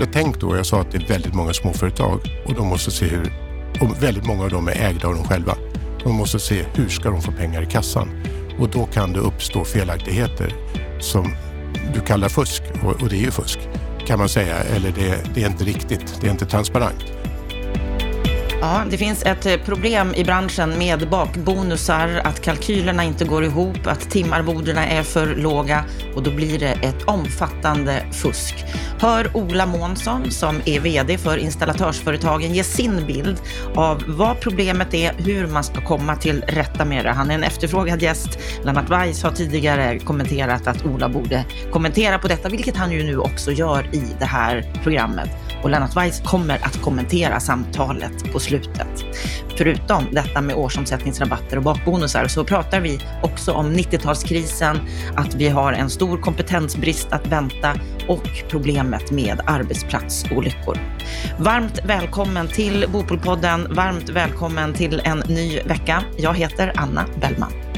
Jag tänkte då, jag sa att det är väldigt många småföretag och de måste se hur, och väldigt många av dem är ägda av dem själva. De måste se hur ska de få pengar i kassan och då kan det uppstå felaktigheter som du kallar fusk och, och det är ju fusk kan man säga, eller det, det är inte riktigt, det är inte transparent. Ja, det finns ett eh, problem i branschen med bakbonusar, att kalkylerna inte går ihop, att timarvodena är för låga och då blir det ett omfattande fusk. Hör Ola Månsson, som är VD för installatörsföretagen, ge sin bild av vad problemet är, hur man ska komma till rätta med det. Han är en efterfrågad gäst. Lennart Weiss har tidigare kommenterat att Ola borde kommentera på detta, vilket han ju nu också gör i det här programmet och Lennart Weiss kommer att kommentera samtalet på slutet. Förutom detta med årsomsättningsrabatter och bakbonusar så pratar vi också om 90-talskrisen, att vi har en stor kompetensbrist att vänta och problemet med arbetsplatsolyckor. Varmt välkommen till Bopolpodden. Varmt välkommen till en ny vecka. Jag heter Anna Bellman.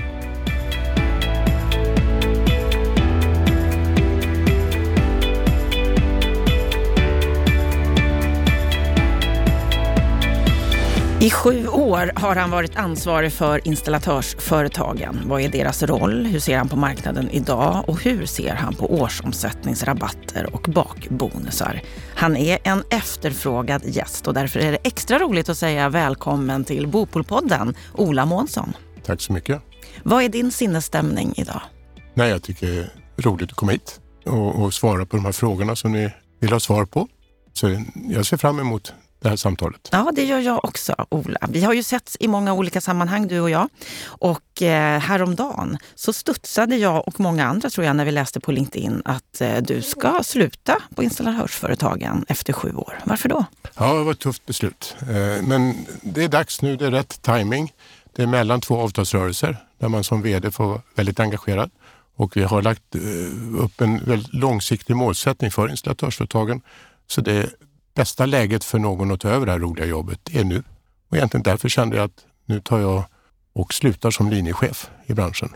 I sju år har han varit ansvarig för installatörsföretagen. Vad är deras roll? Hur ser han på marknaden idag? Och hur ser han på årsomsättningsrabatter och bakbonusar? Han är en efterfrågad gäst och därför är det extra roligt att säga välkommen till Bopolpodden, Ola Månsson. Tack så mycket. Vad är din sinnesstämning idag? Nej, jag tycker det är roligt att komma hit och, och svara på de här frågorna som ni vill ha svar på. Så jag ser fram emot det här samtalet. Ja, det gör jag också, Ola. Vi har ju sett i många olika sammanhang, du och jag. Och eh, häromdagen så studsade jag och många andra, tror jag, när vi läste på LinkedIn att eh, du ska sluta på installatörsföretagen efter sju år. Varför då? Ja, det var ett tufft beslut. Eh, men det är dags nu, det är rätt timing. Det är mellan två avtalsrörelser där man som VD får vara väldigt engagerad. Och vi har lagt eh, upp en väldigt långsiktig målsättning för installatörsföretagen. Så det bästa läget för någon att ta över det här roliga jobbet är nu. Och egentligen därför kände jag att nu tar jag och slutar som linjechef i branschen.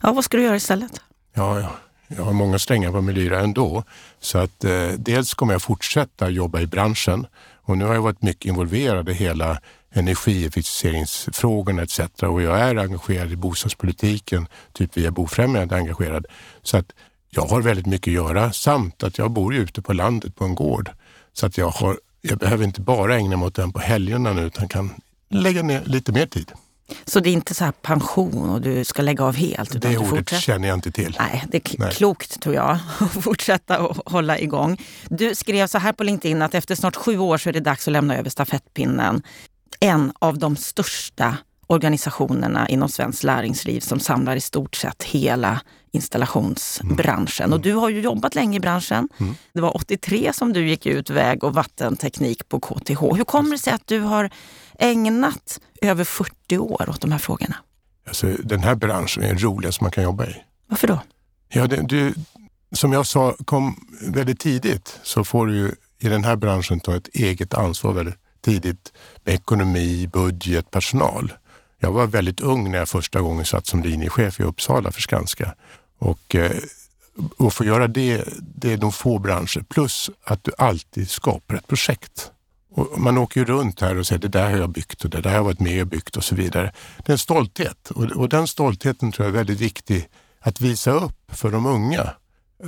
Ja, vad ska du göra istället? Ja, ja jag har många strängar på min lyra ändå. Så att eh, dels kommer jag fortsätta jobba i branschen och nu har jag varit mycket involverad i hela energieffektiviseringsfrågorna etc. Och jag är engagerad i bostadspolitiken, typ via Bofrämjandet engagerad. Så att jag har väldigt mycket att göra samt att jag bor ute på landet på en gård. Så att jag, har, jag behöver inte bara ägna mig åt den på helgerna nu utan kan lägga ner lite mer tid. Så det är inte så här pension och du ska lägga av helt? Det ordet fortsätter. känner jag inte till. Nej, det är Nej. klokt tror jag att fortsätta och hålla igång. Du skrev så här på LinkedIn att efter snart sju år så är det dags att lämna över stafettpinnen. En av de största organisationerna inom svenskt näringsliv som samlar i stort sett hela installationsbranschen. Mm. Och du har ju jobbat länge i branschen. Mm. Det var 83 som du gick ut väg och vattenteknik på KTH. Hur kommer det sig att du har ägnat över 40 år åt de här frågorna? Alltså, den här branschen är den roligaste man kan jobba i. Varför då? Ja, det, du, som jag sa, kom väldigt tidigt så får du i den här branschen ta ett eget ansvar väldigt tidigt med ekonomi, budget, personal. Jag var väldigt ung när jag första gången satt som linjechef i Uppsala för Skanska. Och, eh, och få göra det, det är de få branscher. Plus att du alltid skapar ett projekt. Och man åker ju runt här och säger det där har jag byggt och det där har jag varit med och byggt och så vidare. Det är en stolthet och, och den stoltheten tror jag är väldigt viktig att visa upp för de unga.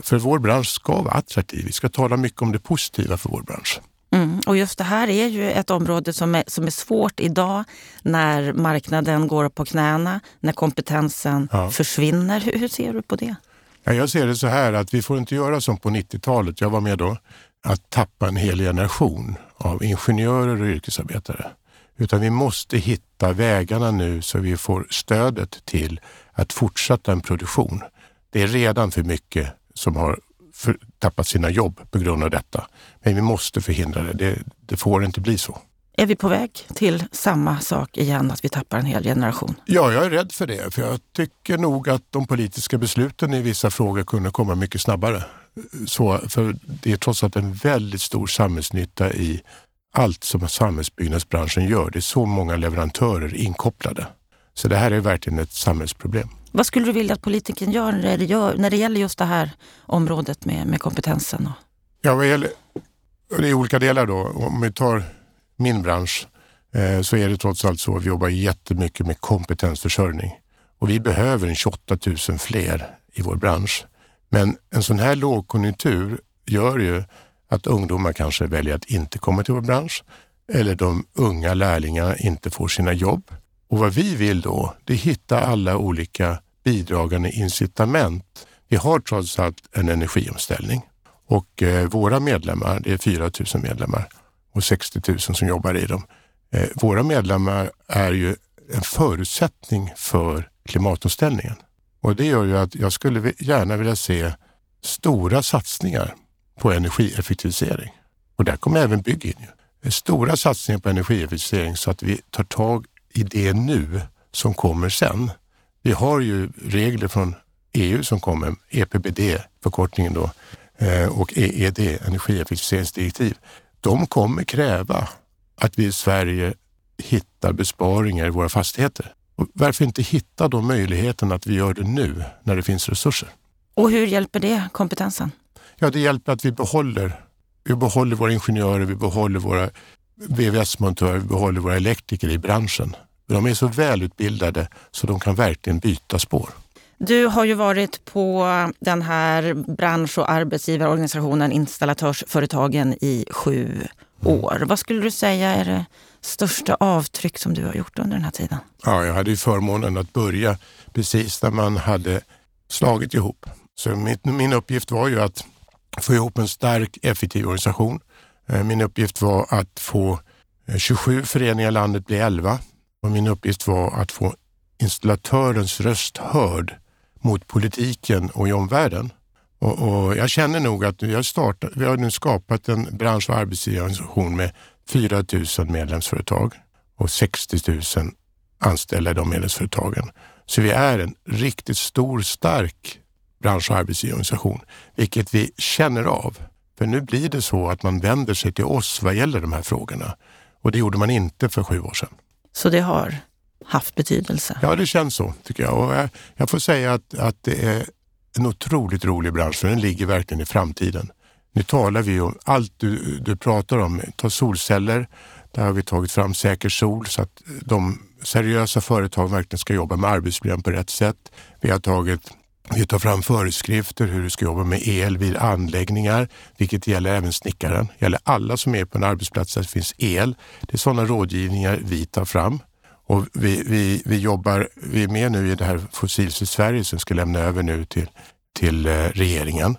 För vår bransch ska vara attraktiv. Vi ska tala mycket om det positiva för vår bransch. Mm. Och just det här är ju ett område som är, som är svårt idag när marknaden går på knäna, när kompetensen ja. försvinner. Hur, hur, ser du på det? Ja, jag ser det så här att vi får inte göra som på 90-talet, jag var med då, att tappa en hel generation av ingenjörer och yrkesarbetare. Utan vi måste hitta vägarna nu så vi får stödet till att fortsätta en produktion. Det är redan för mycket som har för, tappat sina jobb på grund av detta. Men vi måste förhindra det. det. Det får inte bli så. Är vi på väg till samma sak igen, att vi tappar en hel generation? Ja, jag är rädd för det. För jag tycker nog att de politiska besluten i vissa frågor kunde komma mycket snabbare. Så, för det är trots allt en väldigt stor samhällsnytta i allt som samhällsbyggnadsbranschen gör. Det är så många leverantörer inkopplade. Så det här är verkligen ett samhällsproblem. Vad skulle du vilja att politiken gör när det, gör, när det gäller just det här området med, med kompetensen? Ja, vad gäller det är olika delar då. Om vi tar min bransch eh, så är det trots allt så att vi jobbar jättemycket med kompetensförsörjning. Och vi behöver en 28 000 fler i vår bransch. Men en sån här lågkonjunktur gör ju att ungdomar kanske väljer att inte komma till vår bransch eller de unga lärlingarna inte får sina jobb. Och vad vi vill då, det är hitta alla olika bidragande incitament. Vi har trots allt en energiomställning och eh, våra medlemmar, det är 4 000 medlemmar och 60 000 som jobbar i dem. Eh, våra medlemmar är ju en förutsättning för klimatomställningen. Och det gör ju att jag skulle gärna vilja se stora satsningar på energieffektivisering. Och där kommer även bygg in. Ju. Eh, stora satsningar på energieffektivisering så att vi tar tag i det nu som kommer sen. Vi har ju regler från EU som kommer, EPBD, förkortningen då, eh, och EED, energieffektiviseringsdirektiv. De kommer kräva att vi i Sverige hittar besparingar i våra fastigheter. Och varför inte hitta de möjligheterna att vi gör det nu när det finns resurser? Och hur hjälper det kompetensen? Ja, det hjälper att vi behåller, vi behåller våra ingenjörer, vi behåller våra VVS-montörer, vi behåller våra elektriker i branschen. De är så välutbildade så de kan verkligen byta spår. Du har ju varit på den här bransch och arbetsgivarorganisationen Installatörsföretagen i sju år. Vad skulle du säga är det största avtryck som du har gjort under den här tiden? Ja, jag hade ju förmånen att börja precis när man hade slagit ihop. Så mitt, min uppgift var ju att få ihop en stark, effektiv organisation. Eh, min uppgift var att få eh, 27 föreningar i landet bli 11 och min uppgift var att få installatörens röst hörd mot politiken och i omvärlden. Och, och jag känner nog att vi har, startat, vi har nu skapat en bransch och arbetsgivarorganisation med 4 000 medlemsföretag och 60 000 anställda i de medlemsföretagen. Så vi är en riktigt stor, stark bransch och arbetsgivarorganisation, vilket vi känner av. För nu blir det så att man vänder sig till oss vad gäller de här frågorna. Och det gjorde man inte för sju år sedan. Så det har haft betydelse? Ja, det känns så tycker jag. Och jag, får säga att, att det är en otroligt rolig bransch, för den ligger verkligen i framtiden. Nu talar vi om allt du, du pratar om. Ta solceller. Där har vi tagit fram Säker sol så att de seriösa företagen verkligen ska jobba med arbetsmiljön på rätt sätt. Vi har tagit vi tar fram föreskrifter hur du ska jobba med el vid anläggningar, vilket gäller även snickaren. Det gäller alla som är på en arbetsplats där det finns el. Det är sådana rådgivningar vi tar fram. Och vi, vi, vi, jobbar, vi är med nu i det här Fossilfritt Sverige som ska lämna över nu till, till eh, regeringen.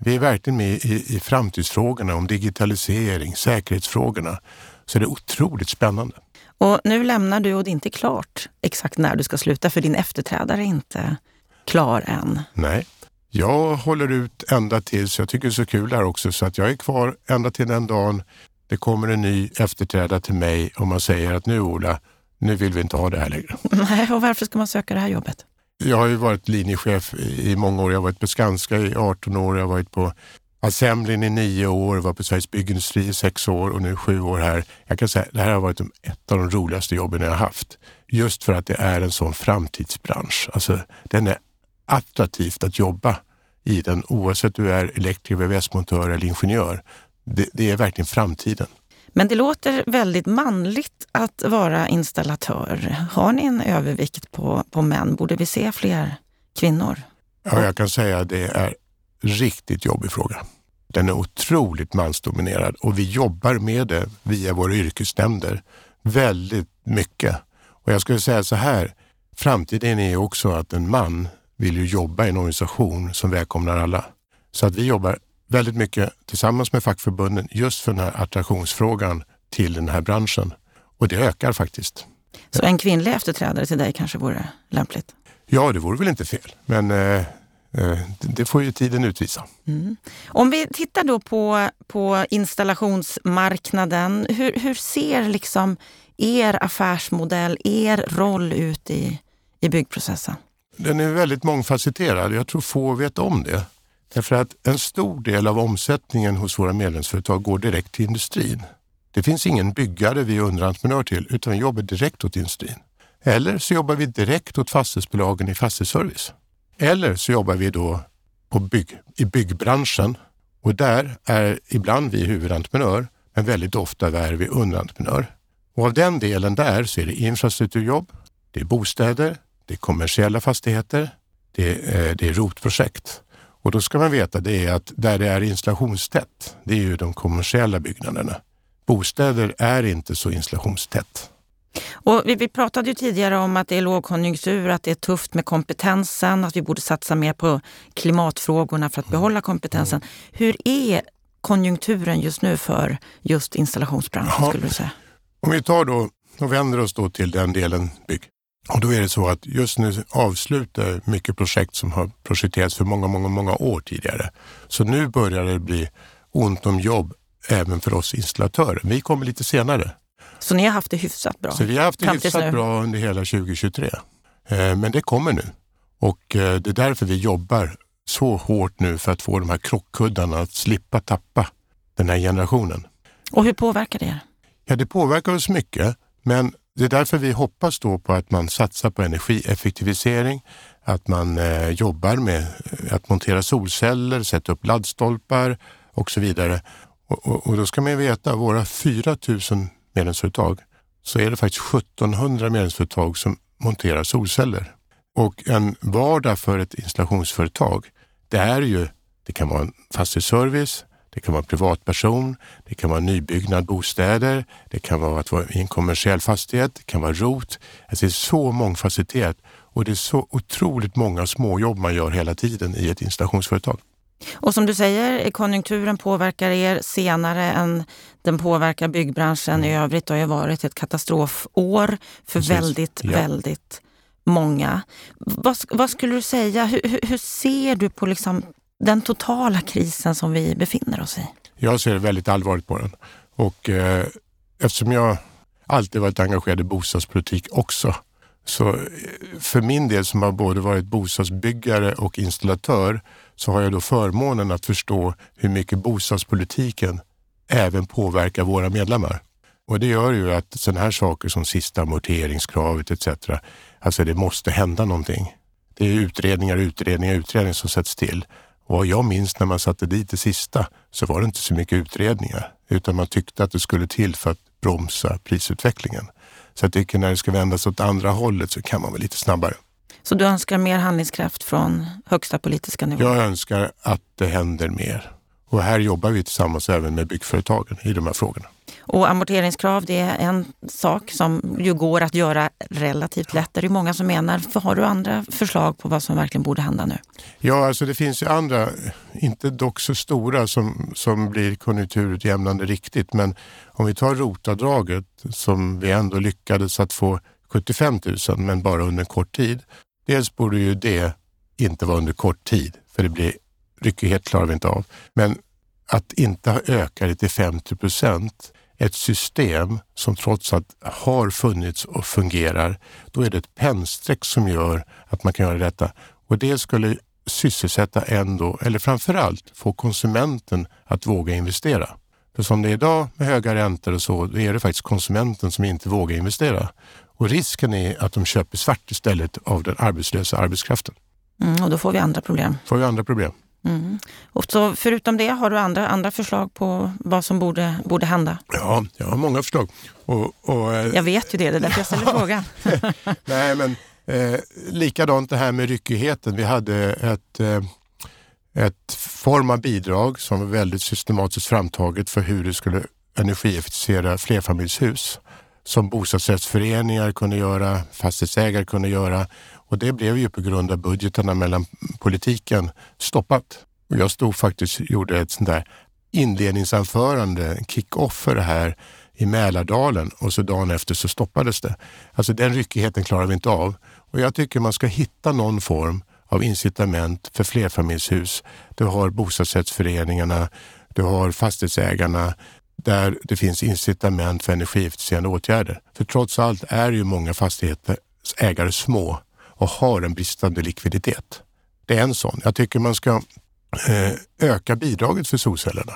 Vi är verkligen med i, i framtidsfrågorna om digitalisering, säkerhetsfrågorna. Så det är otroligt spännande. Och nu lämnar du och det är inte klart exakt när du ska sluta för din efterträdare är inte klar än. Nej, jag håller ut ända tills, jag tycker det är så kul här också, så att jag är kvar ända till den dagen det kommer en ny efterträdare till mig och man säger att nu Ola, nu vill vi inte ha det här längre. Nej, och varför ska man söka det här jobbet? Jag har ju varit linjechef i många år. Jag har varit på Skanska i 18 år. Jag har varit på Assemblin i nio år, var på Sveriges Byggindustri i sex år och nu sju år här. Jag kan säga det här har varit ett av de roligaste jobben jag har haft. Just för att det är en sån framtidsbransch. Alltså, den är attraktivt att jobba i den oavsett du är elektriker, VVS-montör eller ingenjör. Det, det är verkligen framtiden. Men det låter väldigt manligt att vara installatör. Har ni en övervikt på, på män? Borde vi se fler kvinnor? Ja, jag kan säga att det är riktigt jobbig fråga. Den är otroligt mansdominerad och vi jobbar med det via våra yrkesnämnder väldigt mycket. Och jag skulle säga så här, framtiden är också att en man vill ju jobba i en organisation som välkomnar alla. Så att vi jobbar väldigt mycket tillsammans med fackförbunden just för den här attraktionsfrågan till den här branschen. Och det ökar faktiskt. Så en kvinnlig efterträdare till dig kanske vore lämpligt? Ja, det vore väl inte fel. Men eh, eh det får ju tiden utvisa. Mm. Om vi tittar då på, på installationsmarknaden. Hur, hur ser liksom er affärsmodell, er roll ut i, i byggprocessen? Den är väldigt mångfacetterad. Jag tror få vet om det. Därför att en stor del av omsättningen hos våra medlemsföretag går direkt till industrin. Det finns ingen byggare vi är underentreprenör till, utan vi jobbar direkt åt industrin. Eller så jobbar vi direkt åt fastighetsbolagen i fastighetsservice. Eller så jobbar vi då på bygg, i byggbranschen Och där är ibland vi huvudentreprenör, men väldigt ofta är vi underentreprenör. Och av den delen där så är det infrastrukturjobb, det är bostäder, det är kommersiella fastigheter, det är, det är rotprojekt. Och då ska man veta det är att där det är installationstätt, det är ju de kommersiella byggnaderna. Bostäder är inte så installationstätt. Och vi, vi, pratade ju tidigare om att det är lågkonjunktur, att det är tufft med kompetensen, att vi borde satsa mer på klimatfrågorna för att mm. behålla kompetensen. Hur är konjunkturen just nu för just installationsbranschen? Ja. skulle du säga? Om vi tar då och vänder oss då till den delen bygg. Och då är det så att just nu avslutar mycket projekt som har projekterats för många, många, många år tidigare. Så nu börjar det bli ont om jobb även för oss installatörer. Vi kommer lite senare. Så ni har haft det hyfsat bra? Så vi har haft det hyfsat bra under hela 2023. Eh, men det kommer nu och eh, det är därför vi jobbar så hårt nu för att få de här krockkuddarna att slippa tappa den här generationen. Och hur påverkar det er? Ja, det påverkar oss mycket, men det är därför vi hoppas då på att man satsar på energieffektivisering, att man eh, jobbar med eh, att montera solceller, sätta upp laddstolpar och så vidare. Och, och, och då ska man veta, våra 4 000 medlemsföretag så är det faktiskt 1700 medlemsföretag som monterar solceller. Och en vardag för ett installationsföretag, det är ju, det kan vara en fastighetsservice, det kan vara privatperson, det kan vara nybyggnad bostäder, det kan vara att vara i en kommersiell fastighet, det kan vara ROT. Alltså det är så mångfacetterat och det är så otroligt många småjobb man gör hela tiden i ett installationsföretag. Och som du säger, konjunkturen påverkar er senare än den påverkar byggbranschen i övrigt. Det har ju varit ett katastrofår för Precis. väldigt, ja. väldigt många. Vad, vad, skulle du säga, hur, hur ser du på liksom den totala krisen som vi befinner oss i? Jag ser väldigt allvarligt på den. Och eh, eftersom jag alltid varit engagerad i bostadspolitik också, så eh, för min del som har både varit bostadsbyggare och installatör så har jag då förmånen att förstå hur mycket bostadspolitiken även påverkar våra medlemmar. Och det gör ju att sådana här saker som sista amorteringskravet etc. Alltså det måste hända någonting. Det är utredningar, utredningar, utredningar som sätts till. Och jag minns när man satte dit det sista så var det inte så mycket utredningar utan man tyckte att det skulle till för att bromsa prisutvecklingen. Så jag tycker när det ska vändas åt andra hållet så kan man vara lite snabbare. Så du önskar mer handlingskraft från högsta politiska nivå? Jag önskar att det händer mer. Och här jobbar vi tillsammans även med byggföretagen i de här frågorna. Och amorteringskrav det är en sak som ju går att göra relativt lätt. Det är många som menar. Har du andra förslag på vad som verkligen borde hända nu? Ja, alltså det finns ju andra, inte dock så stora som, som blir konjunkturutjämnande riktigt. Men om vi tar rotavdraget som vi ändå lyckades att få 75 000 men bara under kort tid. Dels borde ju det inte vara under kort tid för det blir ryckighet klarar vi inte av. Men att inte ha ökat det till 50 procent ett system som trots allt har funnits och fungerar, då är det ett pennstreck som gör att man kan göra detta. Och det skulle sysselsätta ändå, eller framförallt få konsumenten att våga investera. För som det är idag med höga räntor och så, då är det faktiskt konsumenten som inte vågar investera. Och risken är att de köper svart istället av den arbetslösa arbetskraften. Mm, och då får vi andra problem. Får vi andra problem. Mm. Och så förutom det, har du andra, andra förslag på vad som borde, borde hända? Ja, jag har många förslag. Och, och, eh, jag vet ju det, det är därför jag ställer frågan. Nej, men eh, likadant det här med ryckigheten. Vi hade ett, eh, ett form av bidrag som var väldigt systematiskt framtaget för hur du skulle energieffektivisera flerfamiljshus som bostadsrättsföreningar kunde göra, fastighetsägare kunde göra och det blev ju på grund av budgetarna mellan politiken stoppat. Och jag stod faktiskt och gjorde ett sånt där inledningsanförande, kick-off för det här i Mälardalen och så dagen efter så stoppades det. Alltså den ryckigheten klarar vi inte av. Och jag tycker man ska hitta någon form av incitament för flerfamiljshus. Du har bostadsrättsföreningarna, du har fastighetsägarna där det finns incitament för energieffektiviserande åtgärder. För trots allt är ju många fastighetsägare små och har en bristande likviditet. Det är en sån. Jag tycker man ska eh, öka bidraget för solcellerna.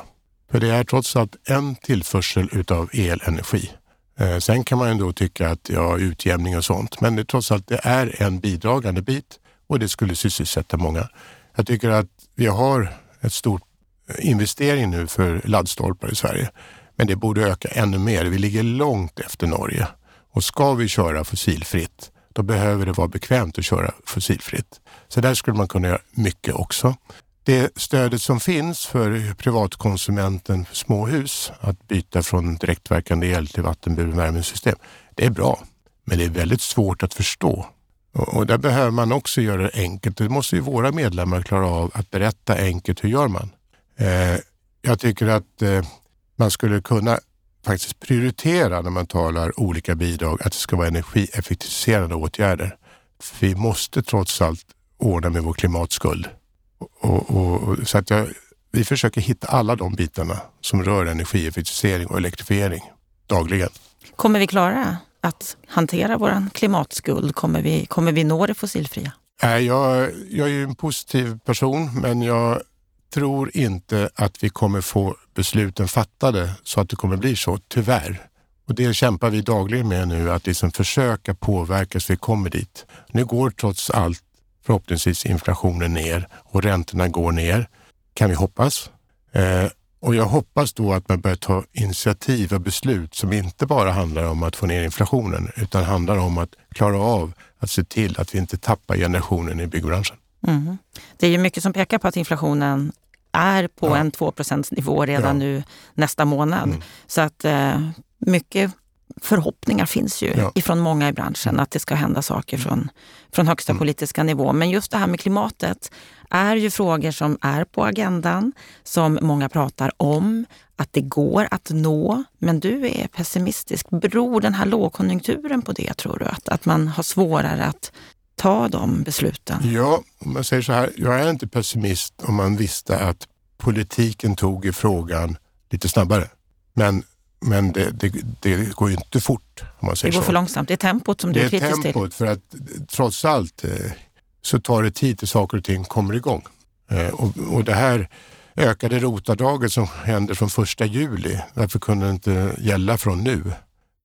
För det är trots allt en tillförsel utav elenergi. Eh, sen kan man ändå tycka att ja, utjämning och sånt, men det, trots allt det är en bidragande bit och det skulle sysselsätta många. Jag tycker att vi har ett stort eh, investering nu för laddstolpar i Sverige. Men det borde öka ännu mer. Vi ligger långt efter Norge. Och ska vi köra fossilfritt, då behöver det vara bekvämt att köra fossilfritt. Så där skulle man kunna göra mycket också. Det stödet som finns för privatkonsumenten för småhus, att byta från direktverkande el till vattenburen värmesystem, det är bra. Men det är väldigt svårt att förstå. Och där behöver man också göra det enkelt. Det måste ju våra medlemmar klara av att berätta enkelt hur gör man. Eh, jag tycker att eh, man skulle kunna faktiskt prioritera när man talar olika bidrag att det ska vara energieffektiviserande åtgärder. För vi måste trots allt ordna med vår klimatskuld. Och, och, och, så att jag, vi försöker hitta alla de bitarna som rör energieffektivisering och elektrifiering dagligen. Kommer vi klara att hantera vår klimatskuld? Kommer vi, kommer vi nå det fossilfria? Nej, jag, jag är ju en positiv person men jag tror inte att vi kommer få besluten fattade så att det kommer bli så, tyvärr. Och det kämpar vi dagligen med nu, att liksom försöka påverka så vi kommer dit. Nu går trots allt förhoppningsvis inflationen ner och räntorna går ner, kan vi hoppas. Eh, och jag hoppas då att man börjar ta initiativ och beslut som inte bara handlar om att få ner inflationen utan handlar om att klara av att se till att vi inte tappar generationen i byggbranschen. Mm. Det är ju mycket som pekar på att inflationen är på ja. en 2 nivå redan ja. nu nästa månad. Mm. Så att eh, mycket förhoppningar finns ju ja. ifrån många i branschen att det ska hända saker från, från högsta mm. politiska nivå. Men just det här med klimatet är ju frågor som är på agendan, som många pratar om, att det går att nå. Men du är pessimistisk. Beror den här lågkonjunkturen på det, tror du? Att, att man har svårare att ta de besluten? Ja, om man säger så här, jag är inte pessimist om man visste att politiken tog i frågan lite snabbare. Men men det, det, det, går ju inte fort. Om man säger det går så. för långsamt. Det är tempot som du är kritisk till. Det är tempot för att trots allt eh, så tar det tid till saker och ting kommer igång. Eh, och, och det här ökade rotavdraget som händer från första juli, varför kunde det inte gälla från nu?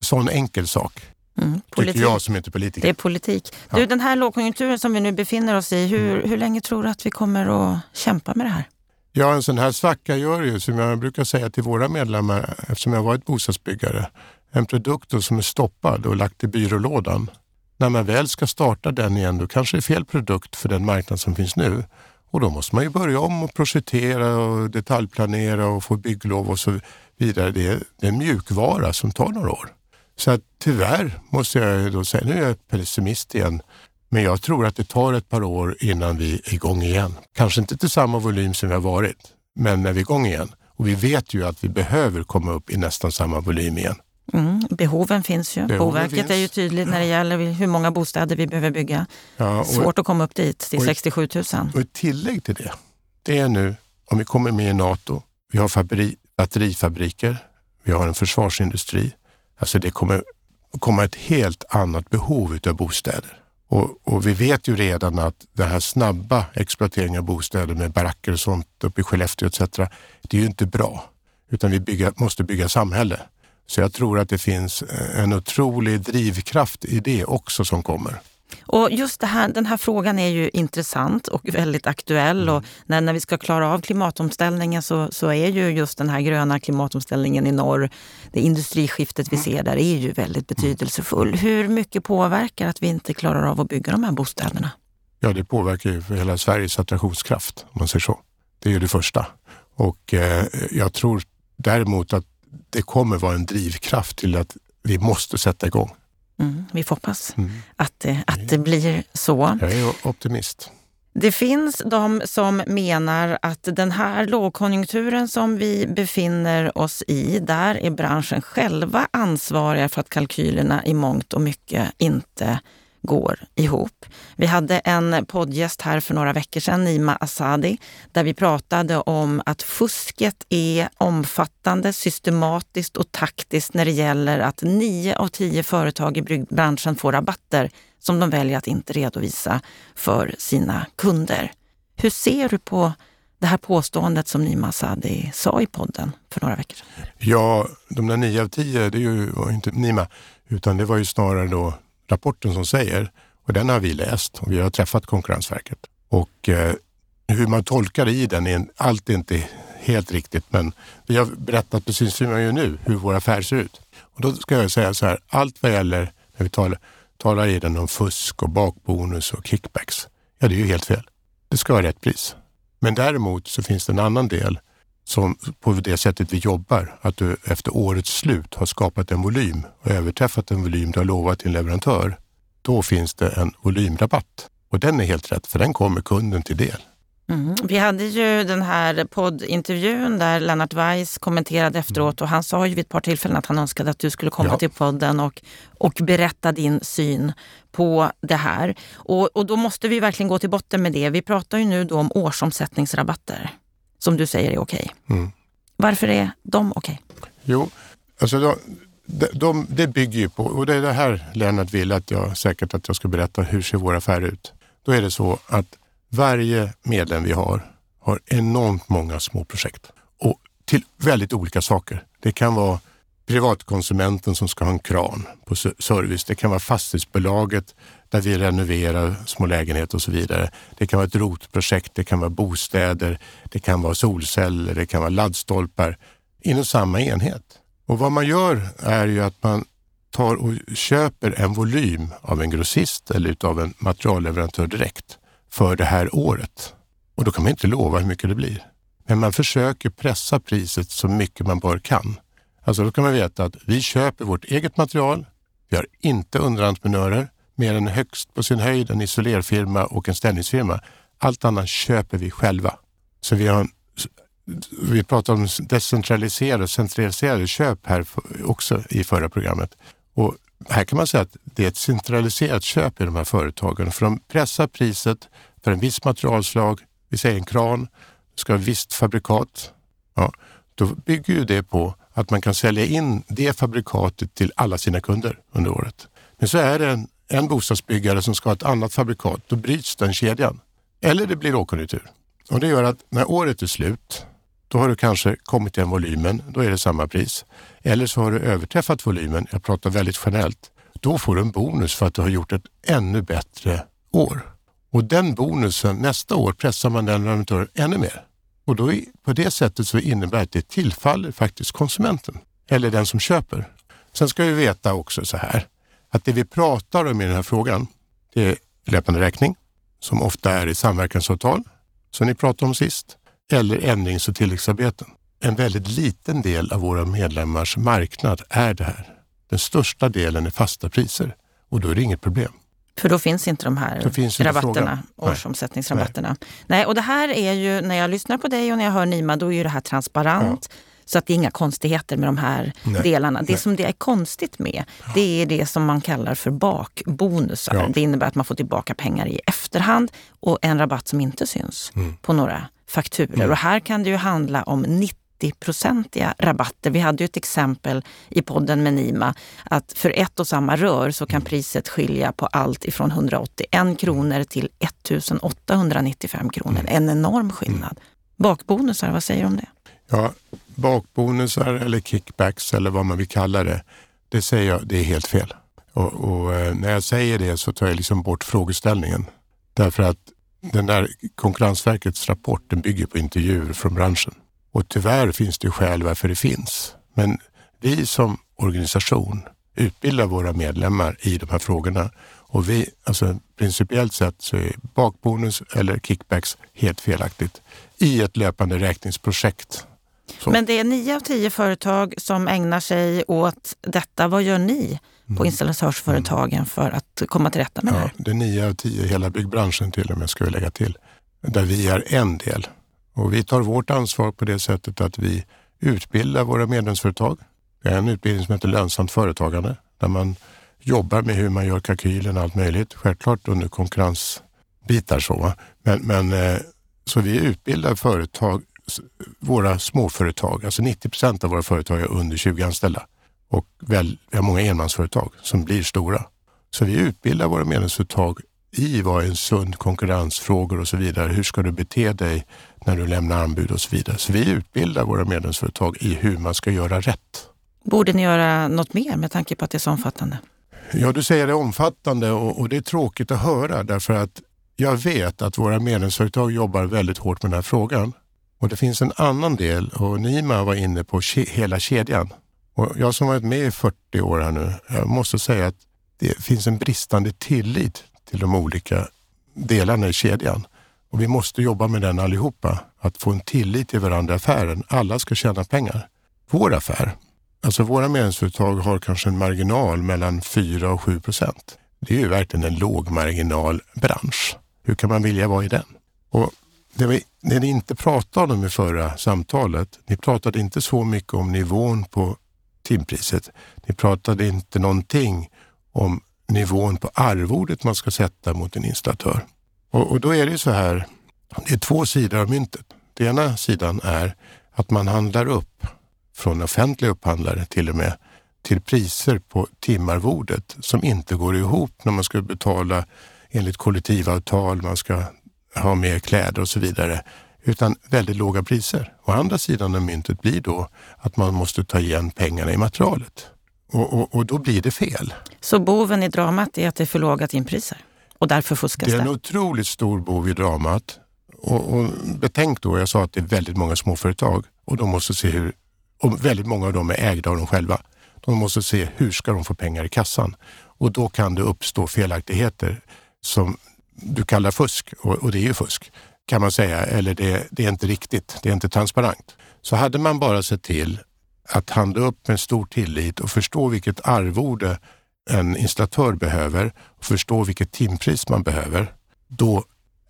Sån enkel sak. Mm, Tycker jag som inte politiker. Det är politik. Du, den här lågkonjunkturen som vi nu befinner oss i, hur, mm. hur länge tror du att vi kommer att kämpa med det här? Ja, en sån här svacka gör ju, som jag brukar säga till våra medlemmar, eftersom jag varit bostadsbyggare, en produkt som är stoppad och lagt i byrålådan. När man väl ska starta den igen, då kanske det är fel produkt för den marknad som finns nu. Och då måste man ju börja om och projektera och detaljplanera och få bygglov och så vidare. Det är, det är en mjukvara som tar några år. Så att tyvärr måste jag då säga, nu är jag pessimist igen, men jag tror att det tar ett par år innan vi är igång igen. Kanske inte till samma volym som vi har varit, men när vi är igång igen. Och vi vet ju att vi behöver komma upp i nästan samma volym igen. Mm, behoven finns ju. Behoven Boverket finns. är ju tydligt när det gäller hur många bostäder vi behöver bygga. Ja, och, Svårt att komma upp dit, till 67 000. Och ett tillägg till det, det är nu om vi kommer med i Nato, vi har fabri, batterifabriker, vi har en försvarsindustri. Alltså det kommer komma ett helt annat behov av bostäder. Och, och, vi vet ju redan att den här snabba exploateringen av bostäder med baracker och sånt uppe i Skellefteå etc. Det är ju inte bra, utan vi bygga, måste bygga samhälle. Så jag tror att det finns en otrolig drivkraft i det också som kommer. Och just här, den här frågan är ju intressant och väldigt aktuell. Mm. Och när, när vi ska klara av klimatomställningen så, så är ju just den här gröna klimatomställningen i norr, det industriskiftet vi mm. ser där, är ju väldigt mm. betydelsefull. Hur mycket påverkar att vi inte klarar av att bygga de här bostäderna? Ja, det påverkar ju hela Sveriges attraktionskraft, om man säger så. Det är ju det första. Och eh, jag tror däremot att det kommer vara en drivkraft till att vi måste sätta igång. Mm, vi får hoppas mm. att, att det blir så. Jag är optimist. Det finns de som menar att den här lågkonjunkturen som vi befinner oss i, där är branschen själva ansvariga för att kalkylerna i mångt och mycket inte går ihop. Vi hade en poddgäst här för några veckor sedan, Nima Asadi, där vi pratade om att fusket är omfattande, systematiskt och taktiskt när det gäller att nio av tio företag i byggbranschen får rabatter som de väljer att inte redovisa för sina kunder. Hur ser du på det här påståendet som Nima Asadi sa i podden för några veckor sedan? Ja, de där nio av tio, det var ju inte Nima, utan det var ju snarare då rapporten som säger, och den har vi läst och vi har träffat Konkurrensverket. Och eh, hur man tolkar i den, är, allt är inte helt riktigt, men vi har berättat precis hur man gör nu, hur vår affär ser ut. Och då ska jag säga så här, allt vad gäller när vi talar, talar i den om fusk och bakbonus och kickbacks, ja det är ju helt fel. Det ska vara rätt pris. Men däremot så finns det en annan del som på det sättet vi jobbar, att du efter årets slut har skapat en volym och överträffat den volym du har lovat din leverantör. Då finns det en volymrabatt och den är helt rätt för den kommer kunden till del. Mm. Vi hade ju den här poddintervjun där Lennart Weiss kommenterade efteråt och han sa ju vid ett par tillfällen att han önskade att du skulle komma ja. till podden och, och berätta din syn på det här. Och, och då måste vi verkligen gå till botten med det. Vi pratar ju nu då om årsomsättningsrabatter som du säger är okej. Okay. Mm. Varför är de okej? Okay? Jo, alltså de, de, de, det bygger ju på, och det är det här Lennart vill att jag säkert att jag ska berätta, hur ser vår affär ut? Då är det så att varje medlem vi har har enormt många små projekt och till väldigt olika saker. Det kan vara privatkonsumenten som ska ha en kran på service. Det kan vara fastighetsbolaget där vi renoverar små lägenheter och så vidare. Det kan vara ett rotprojekt, det kan vara bostäder, det kan vara solceller, det kan vara laddstolpar inom samma enhet. Och vad man gör är ju att man tar och köper en volym av en grossist eller utav en materialleverantör direkt för det här året. Och då kan man inte lova hur mycket det blir. Men man försöker pressa priset så mycket man bara kan. Alltså då kan man veta att vi köper vårt eget material. Vi har inte underentreprenörer, mer än högst på sin höjd en isolerfirma och en ställningsfirma. Allt annat köper vi själva. Så vi har vi pratade om decentraliserade och centraliserade köp här också i förra programmet. Och här kan man säga att det är ett centraliserat köp i de här företagen för de pressar priset för en viss materialslag. Vi säger en kran, ska ha visst fabrikat. Ja, då bygger ju det på att man kan sälja in det fabrikatet till alla sina kunder under året. Men så är det en, en bostadsbyggare som ska ha ett annat fabrikat, då bryts den kedjan. Eller det blir lågkonjunktur. Och det gör att när året är slut, då har du kanske kommit till den volymen, då är det samma pris. Eller så har du överträffat volymen, jag pratar väldigt generellt, då får du en bonus för att du har gjort ett ännu bättre år. Och den bonusen, nästa år pressar man den leverantören ännu mer. Och då på det sättet så innebär det att det tillfaller faktiskt konsumenten eller den som köper. Sen ska vi veta också så här att det vi pratar om i den här frågan, det är löpande räkning som ofta är i samverkansavtal som ni pratade om sist eller ändrings och tilläggsarbeten. En väldigt liten del av våra medlemmars marknad är det här. Den största delen är fasta priser och då är det inget problem. För då finns inte de här finns rabatterna, årsomsättningsrabatterna. Nej. Nej. och det här är ju, när jag lyssnar på dig och när jag hör Nima, då är ju det här transparent. Ja. Så att det är inga konstigheter med de här Nej. delarna. Det Nej. som det är konstigt med, det är det som man kallar för bakbonusar. Ja. Det innebär att man får tillbaka pengar i efterhand och en rabatt som inte syns mm. på några fakturer. Mm. Och här kan det ju handla om 90 90-procentiga rabatter. Vi hade ju ett exempel i podden med Nima att för ett och samma rör så kan priset skilja på allt ifrån 181 kronor till 1895 kronor. Mm. En enorm skillnad. Bakbonusar, vad säger du om det? Ja, bakbonusar eller kickbacks eller vad man vill kalla det, det säger jag, det är helt fel. Och, och eh, när jag säger det så tar jag liksom bort frågeställningen. Därför att den där Konkurrensverkets rapport den bygger på intervjuer från branschen. Och tyvärr finns det skäl varför det finns. Men vi som organisation utbildar våra medlemmar i de här frågorna. Och vi, alltså principiellt sett så är bakbonus eller kickbacks helt felaktigt i ett löpande räkningsprojekt. Så. Men det är nio av tio företag som ägnar sig åt detta. Vad gör ni på mm. installatörsföretagen för att komma till rätta med ja, det här? Det är nio av tio, hela byggbranschen till och med ska vi lägga till. Där vi är en del. Och vi tar vårt ansvar på det sättet att vi utbildar våra medlemsföretag. Det är en utbildning som heter lönsamt företagande där man jobbar med hur man gör kalkylen och allt möjligt. Självklart under konkurrensbitar så. Men, men eh, så vi utbildar företag, våra småföretag, alltså 90 procent av våra företag är under 20 anställda och väl, vi har många enmansföretag som blir stora. Så vi utbildar våra medlemsföretag i vad en sund konkurrensfrågor och så vidare. Hur ska du bete dig när du lämnar anbud och så vidare. Så vi utbildar våra medlemsföretag i hur man ska göra rätt. Borde ni göra något mer med tanke på att det är så omfattande? Ja, du säger det omfattande och, och det är tråkigt att höra därför att jag vet att våra medlemsföretag jobbar väldigt hårt med den här frågan. Och det finns en annan del och Nima var inne på hela kedjan. Och jag som varit med i 40 år här nu, jag måste säga att det finns en bristande tillit till de olika delarna i kedjan. Och vi måste jobba med den allihopa, att få en tillit till varandra i affären. Alla ska tjäna pengar. Vår affär, alltså våra medlemsföretag har kanske en marginal mellan 4 och 7 procent. Det är ju verkligen en lågmarginalbransch. Hur kan man vilja vara i den? Och det, vi, det ni inte pratade om i förra samtalet, ni pratade inte så mycket om nivån på timpriset. Ni pratade inte någonting om nivån på arvodet man ska sätta mot en installatör. Och, och då är det ju så här, det är två sidor av myntet. Den ena sidan är att man handlar upp från offentliga upphandlare till och med till priser på timarvodet som inte går ihop när man ska betala enligt kollektivavtal, man ska ha mer kläder och så vidare, utan väldigt låga priser. Å andra sidan av myntet blir då att man måste ta igen pengarna i materialet och, och, och då blir det fel. Så boven i dramat är att det är för låga timpriser och därför fuskas det? Det är en otroligt stor bov i dramat. Och, och betänk då, jag sa att det är väldigt många småföretag och de måste se hur, och väldigt många av dem är ägda av dem själva. De måste se hur ska de få pengar i kassan och då kan det uppstå felaktigheter som du kallar fusk och, och det är ju fusk kan man säga, eller det, det, är inte riktigt, det är inte transparent. Så hade man bara sett till att handla upp med stor tillit och förstå vilket arvode en installatör behöver och förstå vilket timpris man behöver, då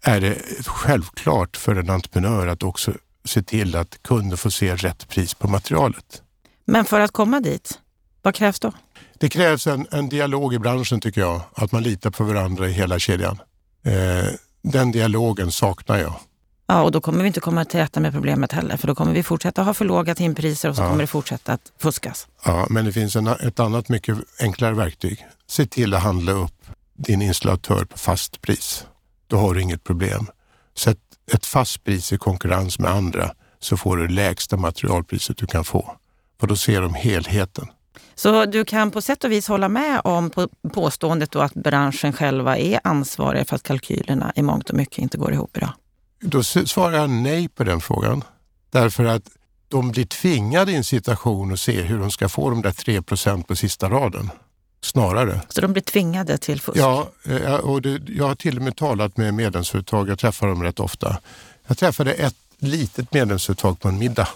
är det självklart för en entreprenör att också se till att kunden får se rätt pris på materialet. Men för att komma dit, vad krävs då? Det krävs en, en dialog i branschen tycker jag, att man litar på varandra i hela kedjan. Eh, den dialogen saknar jag. Ja, och då kommer vi inte komma till rätta med problemet heller, för då kommer vi fortsätta ha för låga timpriser och så ja. kommer det fortsätta att fuskas. Ja, men det finns en, ett annat mycket enklare verktyg. Se till att handla upp din installatör på fast pris. Då har du inget problem. Sätt ett fast pris i konkurrens med andra så får du lägsta materialpriset du kan få. För då ser de helheten. Så du kan på sätt och vis hålla med om påståendet då att branschen själva är ansvariga för att kalkylerna i mångt och mycket inte går ihop idag? Då svarar jag nej på den frågan. Därför att de blir tvingade i en situation att se hur de ska få de där 3% på sista raden. Snarare. Så de blir tvingade till fusk? Ja, eh, och det, jag har till och med talat med medlemsföretag, jag träffar dem rätt ofta. Jag träffade ett litet medlemsföretag på en middag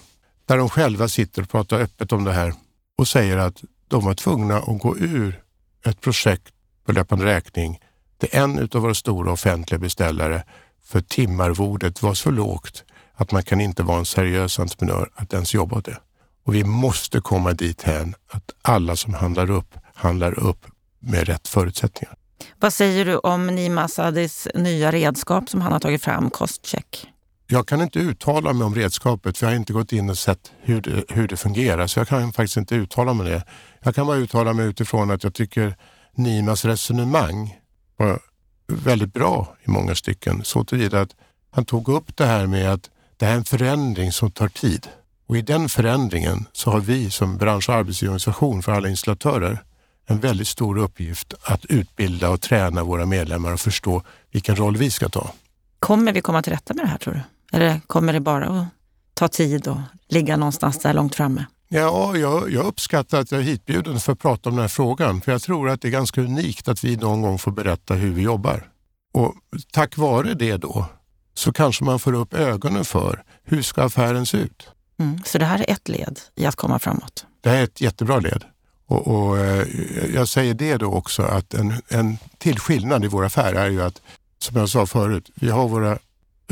där de själva sitter och pratar öppet om det här och säger att de var tvungna att gå ur ett projekt på löpande räkning till en av våra stora offentliga beställare för timarvodet var så lågt att man kan inte vara en seriös entreprenör att ens jobba åt det. Och vi måste komma dit hän att alla som handlar upp, handlar upp med rätt förutsättningar. Vad säger du om Nima Sadis nya redskap som han har tagit fram, Kostcheck? Jag kan inte uttala mig om redskapet för jag har inte gått in och sett hur det, hur det fungerar så jag kan faktiskt inte uttala mig om det. Jag kan bara uttala mig utifrån att jag tycker Nimas resonemang var väldigt bra i många stycken. Så tillvida att han tog upp det här med att det här är en förändring som tar tid. Och i den förändringen så har vi som bransch och arbetsgivarorganisation för alla installatörer en väldigt stor uppgift att utbilda och träna våra medlemmar och förstå vilken roll vi ska ta. Kommer vi komma till rätta med det här tror du? Eller kommer det bara att ta tid och ligga någonstans där långt framme? Ja, jag, jag uppskattar att jag är hitbjuden för att prata om den här frågan. För jag tror att det är ganska unikt att vi någon gång får berätta hur vi jobbar. Och tack vare det då så kanske man får upp ögonen för hur ska affären se ut. Mm, så det här är ett led i att komma framåt? Det här är ett jättebra led. Och, och eh, Jag säger det då också att en, en till skillnad i vår affär är ju att, som jag sa förut, vi har våra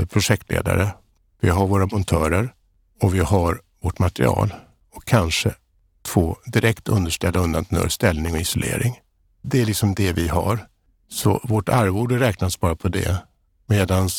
projektledare, vi har våra montörer och vi har vårt material och kanske två direkt underställda undantenörer, ställning och isolering. Det är liksom det vi har. Så vårt arvode räknas bara på det. Medan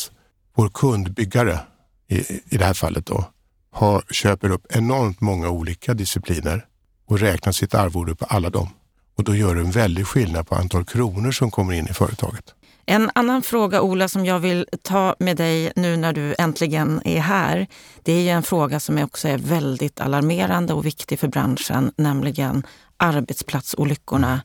vår kundbyggare, i, i det här fallet då, har, köper upp enormt många olika discipliner och räknar sitt arvode på alla dem. Och då gör det en väldig skillnad på antal kronor som kommer in i företaget. En annan fråga, Ola, som jag vill ta med dig nu när du äntligen är här. Det är ju en fråga som också är väldigt alarmerande och viktig för branschen, nämligen arbetsplatsolyckorna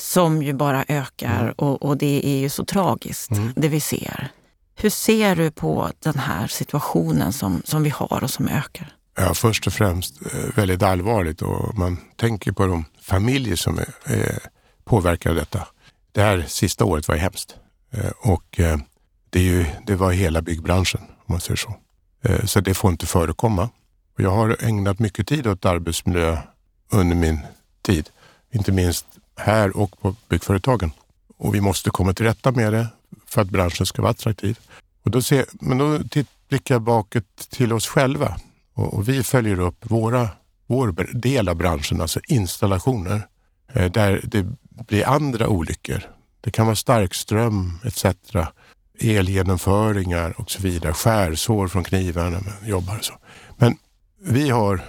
som ju bara ökar mm. och, och, det är ju så tragiskt, mm. det vi ser. Hur ser du på den här situationen som, som vi har och som ökar? Ja, först och främst eh, väldigt allvarligt och man tänker på de familjer som är, är påverkade av detta. Det här sista året var ju hemskt Eh, och eh, det, är ju, det var hela byggbranschen om man säger så. Eh, så det får inte förekomma. Jag har ägnat mycket tid åt arbetsmiljö under min tid, inte minst här och på byggföretagen. Och vi måste komma till rätta med det för att branschen ska vara attraktiv. Och då ser, men då blickar jag bakåt till oss själva och, och, vi följer upp våra, vår del av branschen, alltså installationer, där det blir andra olyckor. Det kan vara starkström etc. Elgenomföringar och så vidare. Skärsår från knivar när man jobbar. Och så. Men vi har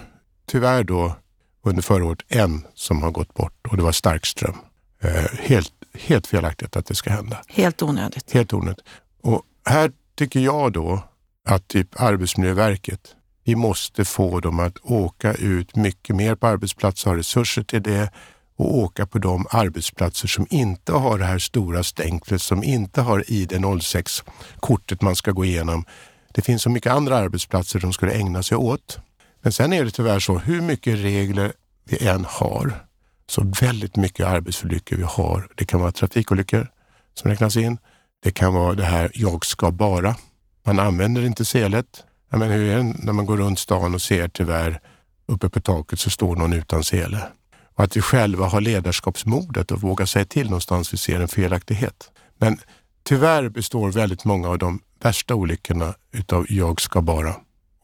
tyvärr då under förra året en som har gått bort och det var starkström. Eh, helt, helt felaktigt att det ska hända. Helt onödigt. Helt onödigt. Och här tycker jag då att typ Arbetsmiljöverket, vi måste få dem att åka ut mycket mer på arbetsplatser, ha resurser till det och åka på de arbetsplatser som inte har det här stora stänklet, som inte har ID06-kortet man ska gå igenom. Det finns så mycket andra arbetsplatser de skulle ägna sig åt. Men sen är det tyvärr så, hur mycket regler vi än har, så väldigt mycket arbetsolyckor vi har. Det kan vara trafikolyckor som räknas in. Det kan vara det här jag ska bara. Man använder inte selet. Men hur är det när man går runt stan och ser tyvärr uppe på taket så står någon utan sele. Och att vi själva har ledarskapsmodet och vågar säga till någonstans vi ser en felaktighet. Men tyvärr består väldigt många av de värsta olyckorna utav jag ska bara.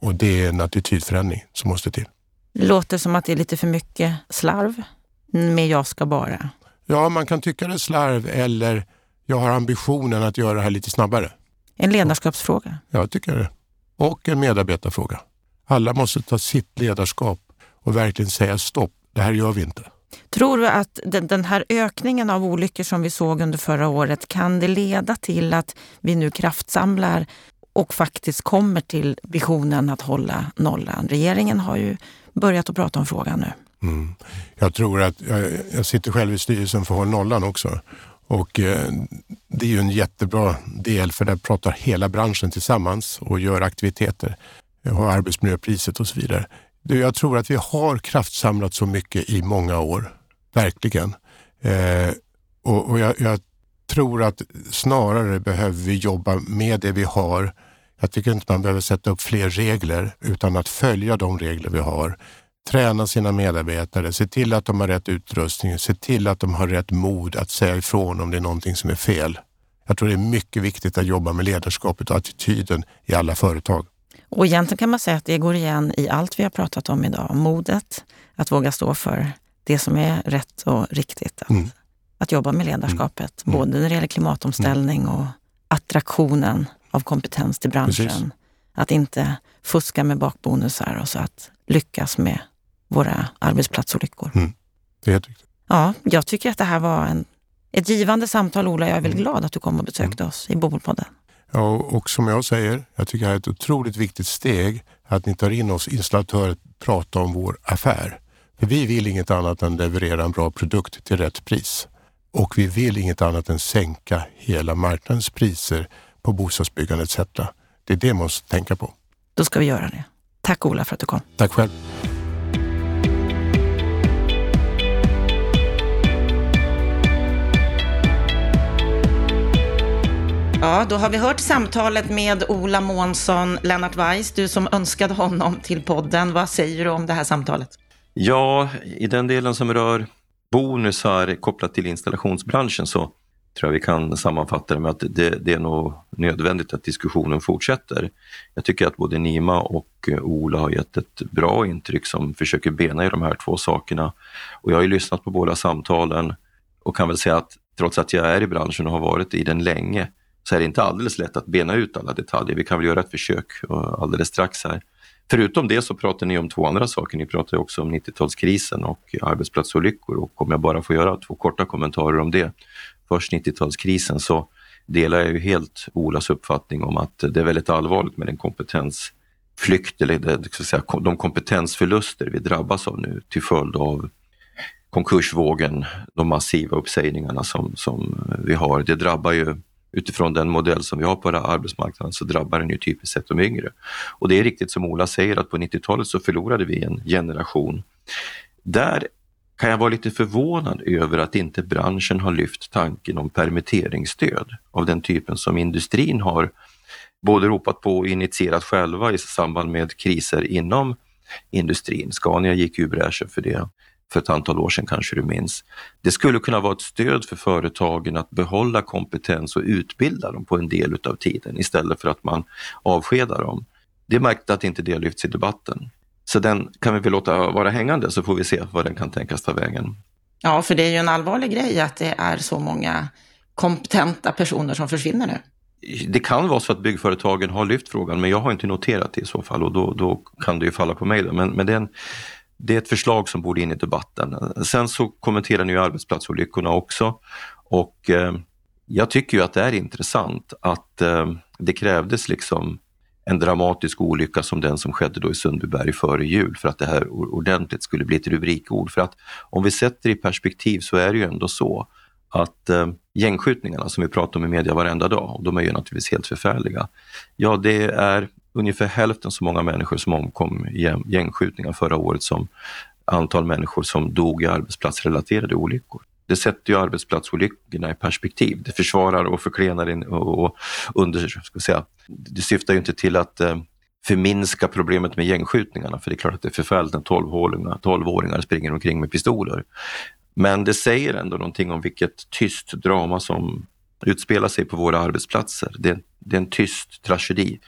Och det är en attitydförändring som måste till. Det låter som att det är lite för mycket slarv med jag ska bara. Ja, man kan tycka det är slarv eller jag har ambitionen att göra det här lite snabbare. En ledarskapsfråga? Jag tycker det. Och en medarbetarfråga. Alla måste ta sitt ledarskap och verkligen säga stopp, det här gör vi inte. Tror du att den här ökningen av olyckor som vi såg under förra året, kan det leda till att vi nu kraftsamlar och faktiskt kommer till visionen att hålla nollan? Regeringen har ju börjat att prata om frågan nu. Mm. Jag tror att, jag, jag, sitter själv i styrelsen för Håll nollan också och eh, det är ju en jättebra del för där pratar hela branschen tillsammans och gör aktiviteter. Har arbetsmiljöpriset och så vidare. Jag tror att vi har kraftsamlat så mycket i många år, verkligen. Eh, och, och jag, jag, tror att snarare behöver vi jobba med det vi har. Jag tycker inte man behöver sätta upp fler regler utan att följa de regler vi har träna sina medarbetare, se till att de har rätt utrustning, se till att de har rätt mod att säga ifrån om det är någonting som är fel. Jag tror det är mycket viktigt att jobba med ledarskapet och attityden i alla företag. Och egentligen kan man säga att det går igen i allt vi har pratat om idag. Modet, att våga stå för det som är rätt och riktigt. Att, mm. att jobba med ledarskapet, mm. både när det gäller klimatomställning mm. och attraktionen av kompetens till branschen. Precis. Att inte fuska med bakbonusar och så att lyckas med våra arbetsplatsolyckor. Mm. Det är helt riktigt. Ja, jag tycker att det här var en, ett givande samtal, Ola. Jag är väldigt mm. glad att du kom och besökte mm. oss i Bopolpodden. Ja, och som jag säger, jag tycker det är ett otroligt viktigt steg att ni tar in oss installatörer och pratar om vår affär. För vi vill inget annat än leverera en bra produkt till rätt pris. Och vi vill inget annat än sänka hela marknadens priser på bostadsbyggande etc. Det är det man måste tänka på. Då ska vi göra det. Tack Ola för att du kom. Tack själv. Ja, då har vi hört samtalet med Ola Månsson, Lennart Weiss, du som önskade honom till podden. Vad säger du om det här samtalet? Ja, i den delen som rör bonusar kopplat till installationsbranschen så tror jag vi kan sammanfatta det med att det, det, är nog nödvändigt att diskussionen fortsätter. Jag tycker att både Nima och Ola har gett ett bra intryck som försöker bena i de här två sakerna. Och jag har ju lyssnat på båda samtalen och kan väl säga att trots att jag är i branschen och har varit i den länge så är det inte alldeles lätt att bena ut alla detaljer. Vi kan väl göra ett försök alldeles strax här. Förutom det så pratar ni om två andra saker. Ni pratar också om 90-talskrisen och arbetsplatsolyckor och om jag bara får göra två korta kommentarer om det. Först 90-talskrisen så delar jag ju helt Olas uppfattning om att det är väldigt allvarligt med den kompetensflykt eller det, så säga, de kompetensförluster vi drabbas av nu till följd av konkursvågen, de massiva uppsägningarna som, som vi har. Det drabbar ju utifrån den modell som vi har på arbetsmarknaden så drabbar den ju typiskt sett de yngre. Och det är riktigt som Ola säger att på 90-talet så förlorade vi en generation. Där kan jag vara lite förvånad över att inte branschen har lyft tanken om permitteringsstöd av den typen som industrin har både ropat på och initierat själva i samband med kriser inom industrin. Scania gick ju i bräschen för det för ett antal år sedan kanske du minns. Det skulle kunna vara ett stöd för företagen att behålla kompetens och utbilda dem på en del utav tiden istället för att man avskedar dem. Det är märkligt att inte det lyfts i debatten. Så den kan vi väl låta vara hängande så får vi se vad den kan tänkas ta vägen. Ja, för det är ju en allvarlig grej att det är så många kompetenta personer som försvinner nu. Det kan vara så att byggföretagen har lyft frågan men jag har inte noterat det i så fall och då, då kan det ju falla på mig. Då. Men, men det, är en, det är ett förslag som borde in i debatten. Sen så kommenterar ni ju arbetsplatsolyckorna också och eh, jag tycker ju att det är intressant att eh, det krävdes liksom en dramatisk olycka som den som skedde då i Sundbyberg före jul för att det här ordentligt skulle bli ett rubrikord. För att om vi sätter det i perspektiv så är det ju ändå så att eh, gängskjutningarna som vi pratar om i media varenda dag, och de är ju naturligtvis helt förfärliga. Ja, det är ungefär hälften så många människor som omkom i gängskjutningar förra året som antal människor som dog i arbetsplatsrelaterade olyckor. Det sätter ju arbetsplatsolyckorna i perspektiv. Det försvarar och förklenar och under, ska säga, det syftar ju inte till att eh, förminska problemet med gängskjutningarna, för det är klart att det är förfärligt när 12-åringar 12 springer omkring med pistoler. Men det säger ändå någonting om vilket tyst drama som utspelar sig på våra arbetsplatser. Det, det är en tyst tragedi.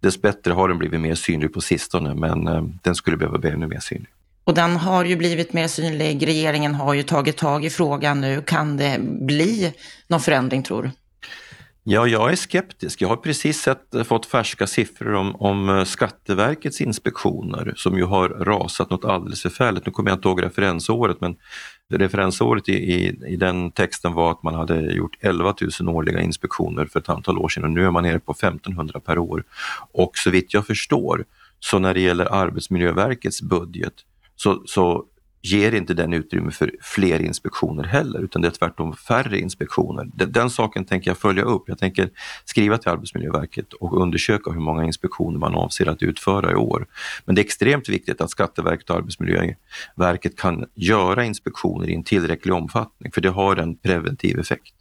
Dessbättre har den blivit mer synlig på sistone, men eh, den skulle behöva bli ännu mer synlig. Och den har ju blivit mer synlig. Regeringen har ju tagit tag i frågan nu. Kan det bli någon förändring tror du? Ja, jag är skeptisk. Jag har precis sett, eh, fått färska siffror om, om eh, Skatteverkets inspektioner som ju har rasat något alldeles förfärligt. Nu kommer jag inte ihåg referensåret men referensåret i, i, i, den texten var att man hade gjort 11 000 årliga inspektioner för ett antal år sedan och nu är man nere på 1500 per år. Och så vitt jag förstår så när det gäller Arbetsmiljöverkets budget så, så ger inte den utrymme för fler inspektioner heller, utan det är tvärtom färre inspektioner. Den, den, saken tänker jag följa upp. Jag tänker skriva till Arbetsmiljöverket och undersöka hur många inspektioner man avser att utföra i år. Men det är extremt viktigt att Skatteverket och Arbetsmiljöverket kan göra inspektioner i en tillräcklig omfattning, för det har en preventiv effekt.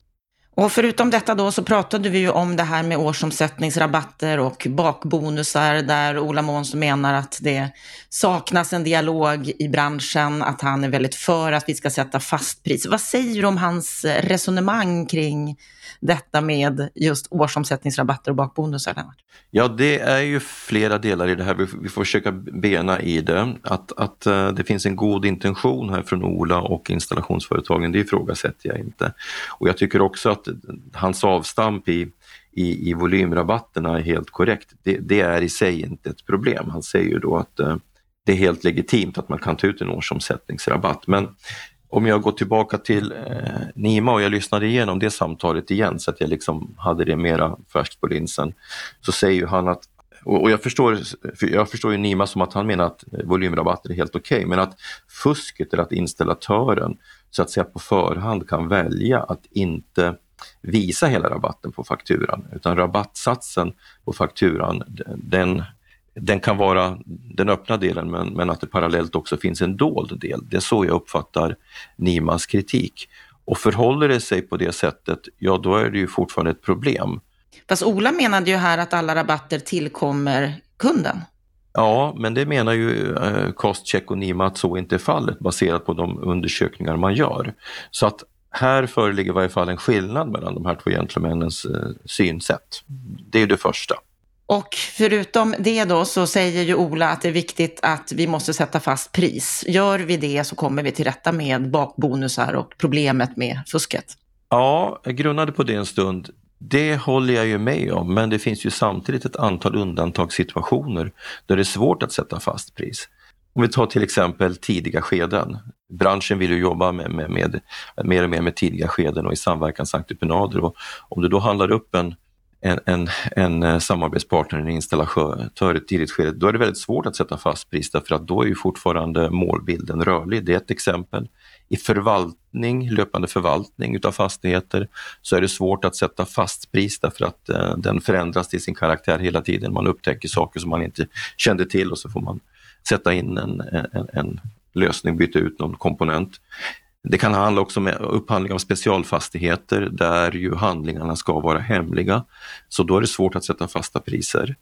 Och förutom detta då så pratade vi ju om det här med årsomsättningsrabatter och bakbonusar där Ola Månsson menar att det saknas en dialog i branschen, att han är väldigt för att vi ska sätta fastpris. Vad säger du om hans resonemang kring detta med just årsomsättningsrabatter och bakbonusar? Lennart? Ja, det är ju flera delar i det här. Vi, får försöka bena i det. Att, att eh, det finns en god intention här från Ola och installationsföretagen, det ifrågasätter jag inte. Och jag tycker också att hans avstamp i i, i volymrabatterna är helt korrekt. Det, det, är i sig inte ett problem. Han säger ju då att eh, det är helt legitimt att man kan ta ut en årsomsättningsrabatt. Men om jag går tillbaka till eh, Nima och jag lyssnade igenom det samtalet igen så att jag liksom hade det mera färskt på linsen, så säger ju han att och jag förstår, jag förstår ju Nima som att han menar att volymrabatter är helt okej, okay, men att fusket är att installatören så att säga på förhand kan välja att inte visa hela rabatten på fakturan, utan rabattsatsen på fakturan, den den kan vara den öppna delen men, men att det parallellt också finns en dold del. Det är så jag uppfattar Nimas kritik. Och förhåller det sig på det sättet, ja då är det ju fortfarande ett problem. Fast Ola menade ju här att alla rabatter tillkommer kunden. Ja, men det menar ju eh, Kostcheck och Nima att så inte är fallet baserat på de undersökningar man gör. Så att här föreligger i varje fall en skillnad mellan de här två gentlemännens eh, synsätt. Det är det första. Och förutom det då så säger ju Ola att det är viktigt att vi måste sätta fast pris. Gör vi det så kommer vi till rätta med bakbonusar och problemet med fusket. Ja, jag grunnade på det en stund. Det håller jag ju med om, men det finns ju samtidigt ett antal undantagssituationer där det är svårt att sätta fast pris. Om vi tar till exempel tidiga skeden. Branschen vill ju jobba med, med, med mer och mer med tidiga skeden och i samverkansentreprenader. Och om du då handlar upp en en, en, en eh, samarbetspartner, en installatör i ett tidigt skede, då är det väldigt svårt att sätta fast pris därför att då är ju fortfarande målbilden rörlig. Det är ett exempel. I förvaltning, löpande förvaltning utav fastigheter så är det svårt att sätta fast pris därför att eh, den förändras till sin karaktär hela tiden. Man upptäcker saker som man inte kände till och så får man sätta in en, en, en lösning, byta ut någon komponent. Det kan handla också om upphandling av specialfastigheter där ju handlingarna ska vara hemliga. Så då är det svårt att sätta fasta priser.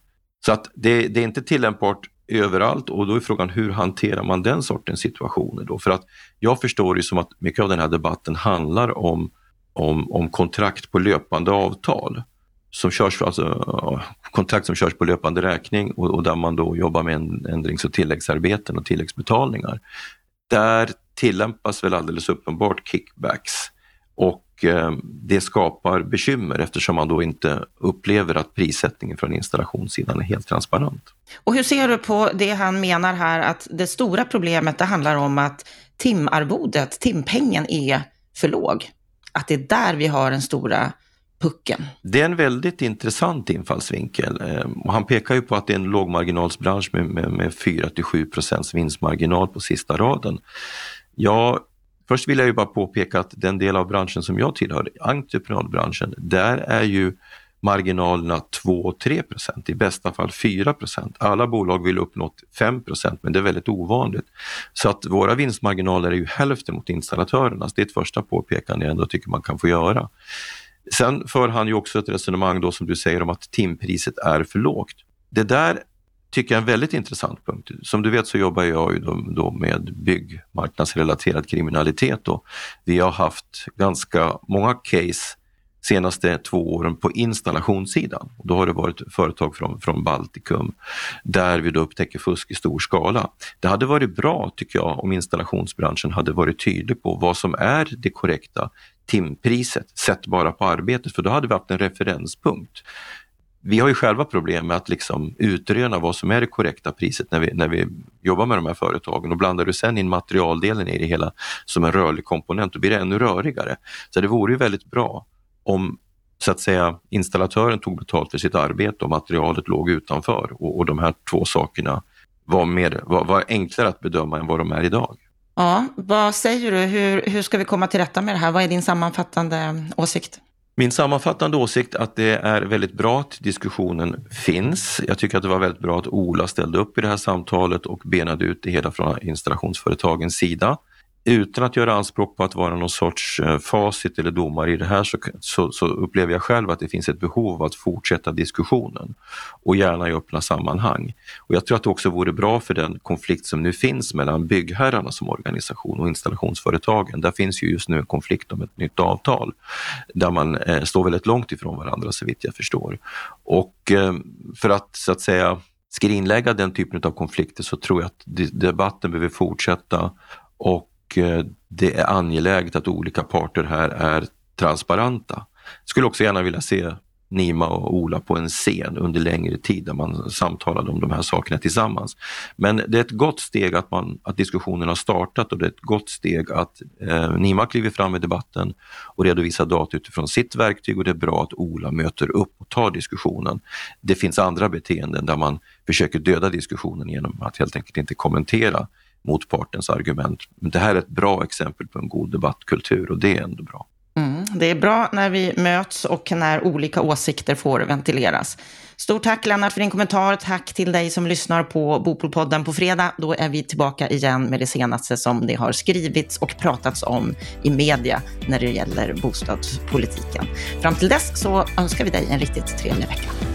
Så att det, det är inte tillämpbart överallt och då är frågan hur hanterar man den sortens situationer då? För att jag förstår det som att mycket av den här debatten handlar om, om, om kontrakt på löpande avtal. Som körs, alltså, kontrakt som körs på löpande räkning och, och där man då jobbar med ändrings och tilläggsarbeten och tilläggsbetalningar. Där tillämpas väl alldeles uppenbart kickbacks och eh, det skapar bekymmer eftersom man då inte upplever att prissättningen från installationssidan är helt transparent. Och hur ser du på det han menar här att det stora problemet det handlar om att timarvodet, timpengen är för låg? Att det är där vi har den stora pucken? Det är en väldigt intressant infallsvinkel. Ehm, och han pekar ju på att det är en lågmarginalsbransch med, med, med 4-7 procents vinstmarginal på sista raden. Ja, först vill jag ju bara påpeka att den del av branschen som jag tillhör, entreprenadbranschen, där är ju marginalerna 2-3 procent, i bästa fall 4 procent. Alla bolag vill uppnå 5 procent, men det är väldigt ovanligt. Så att våra vinstmarginaler är ju hälften mot installatörernas. Det är ett första påpekande jag ändå tycker man kan få göra. Sen för han ju också ett resonemang då som du säger om att timpriset är för lågt. Det där tycker jag är en väldigt intressant punkt. Som du vet så jobbar jag ju då, då med byggmarknadsrelaterad kriminalitet Då. vi har haft ganska många case senaste två åren på installationssidan. Då har det varit företag från, från Baltikum där vi då upptäcker fusk i stor skala. Det hade varit bra tycker jag om installationsbranschen hade varit tydlig på vad som är det korrekta timpriset sett bara på arbetet för då hade vi haft en referenspunkt. Vi har ju själva problem med att liksom utröna vad som är det korrekta priset när vi, när vi jobbar med de här företagen och blandar du sen in materialdelen i det hela som en rörlig komponent, då blir det ännu rörigare. Så det vore ju väldigt bra om så att säga installatören tog betalt för sitt arbete och materialet låg utanför och, och de här två sakerna var, mer, var, var enklare att bedöma än vad de är idag. Ja, vad säger du? Hur, hur ska vi komma till rätta med det här? Vad är din sammanfattande åsikt? Min sammanfattande åsikt är att det är väldigt bra att diskussionen finns. Jag tycker att det var väldigt bra att Ola ställde upp i det här samtalet och benade ut det hela från installationsföretagens sida utan att göra anspråk på att vara någon sorts eh, facit eller domare i det här så, så, så, upplever jag själv att det finns ett behov av att fortsätta diskussionen och gärna i öppna sammanhang. Och Jag tror att det också vore bra för den konflikt som nu finns mellan byggherrarna som organisation och installationsföretagen. Där finns ju just nu en konflikt om ett nytt avtal där man eh, står väldigt långt ifrån varandra så vitt jag förstår. Och eh, för att så att säga skrinlägga den typen av konflikter så tror jag att debatten behöver fortsätta och Eh, det är angeläget att olika parter här är transparenta. Skulle också gärna vilja se Nima och Ola på en scen under längre tid där man samtalade om de här sakerna tillsammans. Men det är ett gott steg att, man, att diskussionen har startat och det är ett gott steg att eh, Nima kliver fram i debatten och redovisar data utifrån sitt verktyg och det är bra att Ola möter upp och tar diskussionen. Det finns andra beteenden där man försöker döda diskussionen genom att helt enkelt inte kommentera motpartens argument. Men det här är ett bra exempel på en god debattkultur och det är ändå bra. Mm, det är bra när vi möts och när olika åsikter får ventileras. Stort tack Lennart för din kommentar. Tack till dig som lyssnar på Bopolpodden på fredag. Då är vi tillbaka igen med det senaste som det har skrivits och pratats om i media när det gäller bostadspolitiken. Fram till dess så önskar vi dig en riktigt trevlig vecka.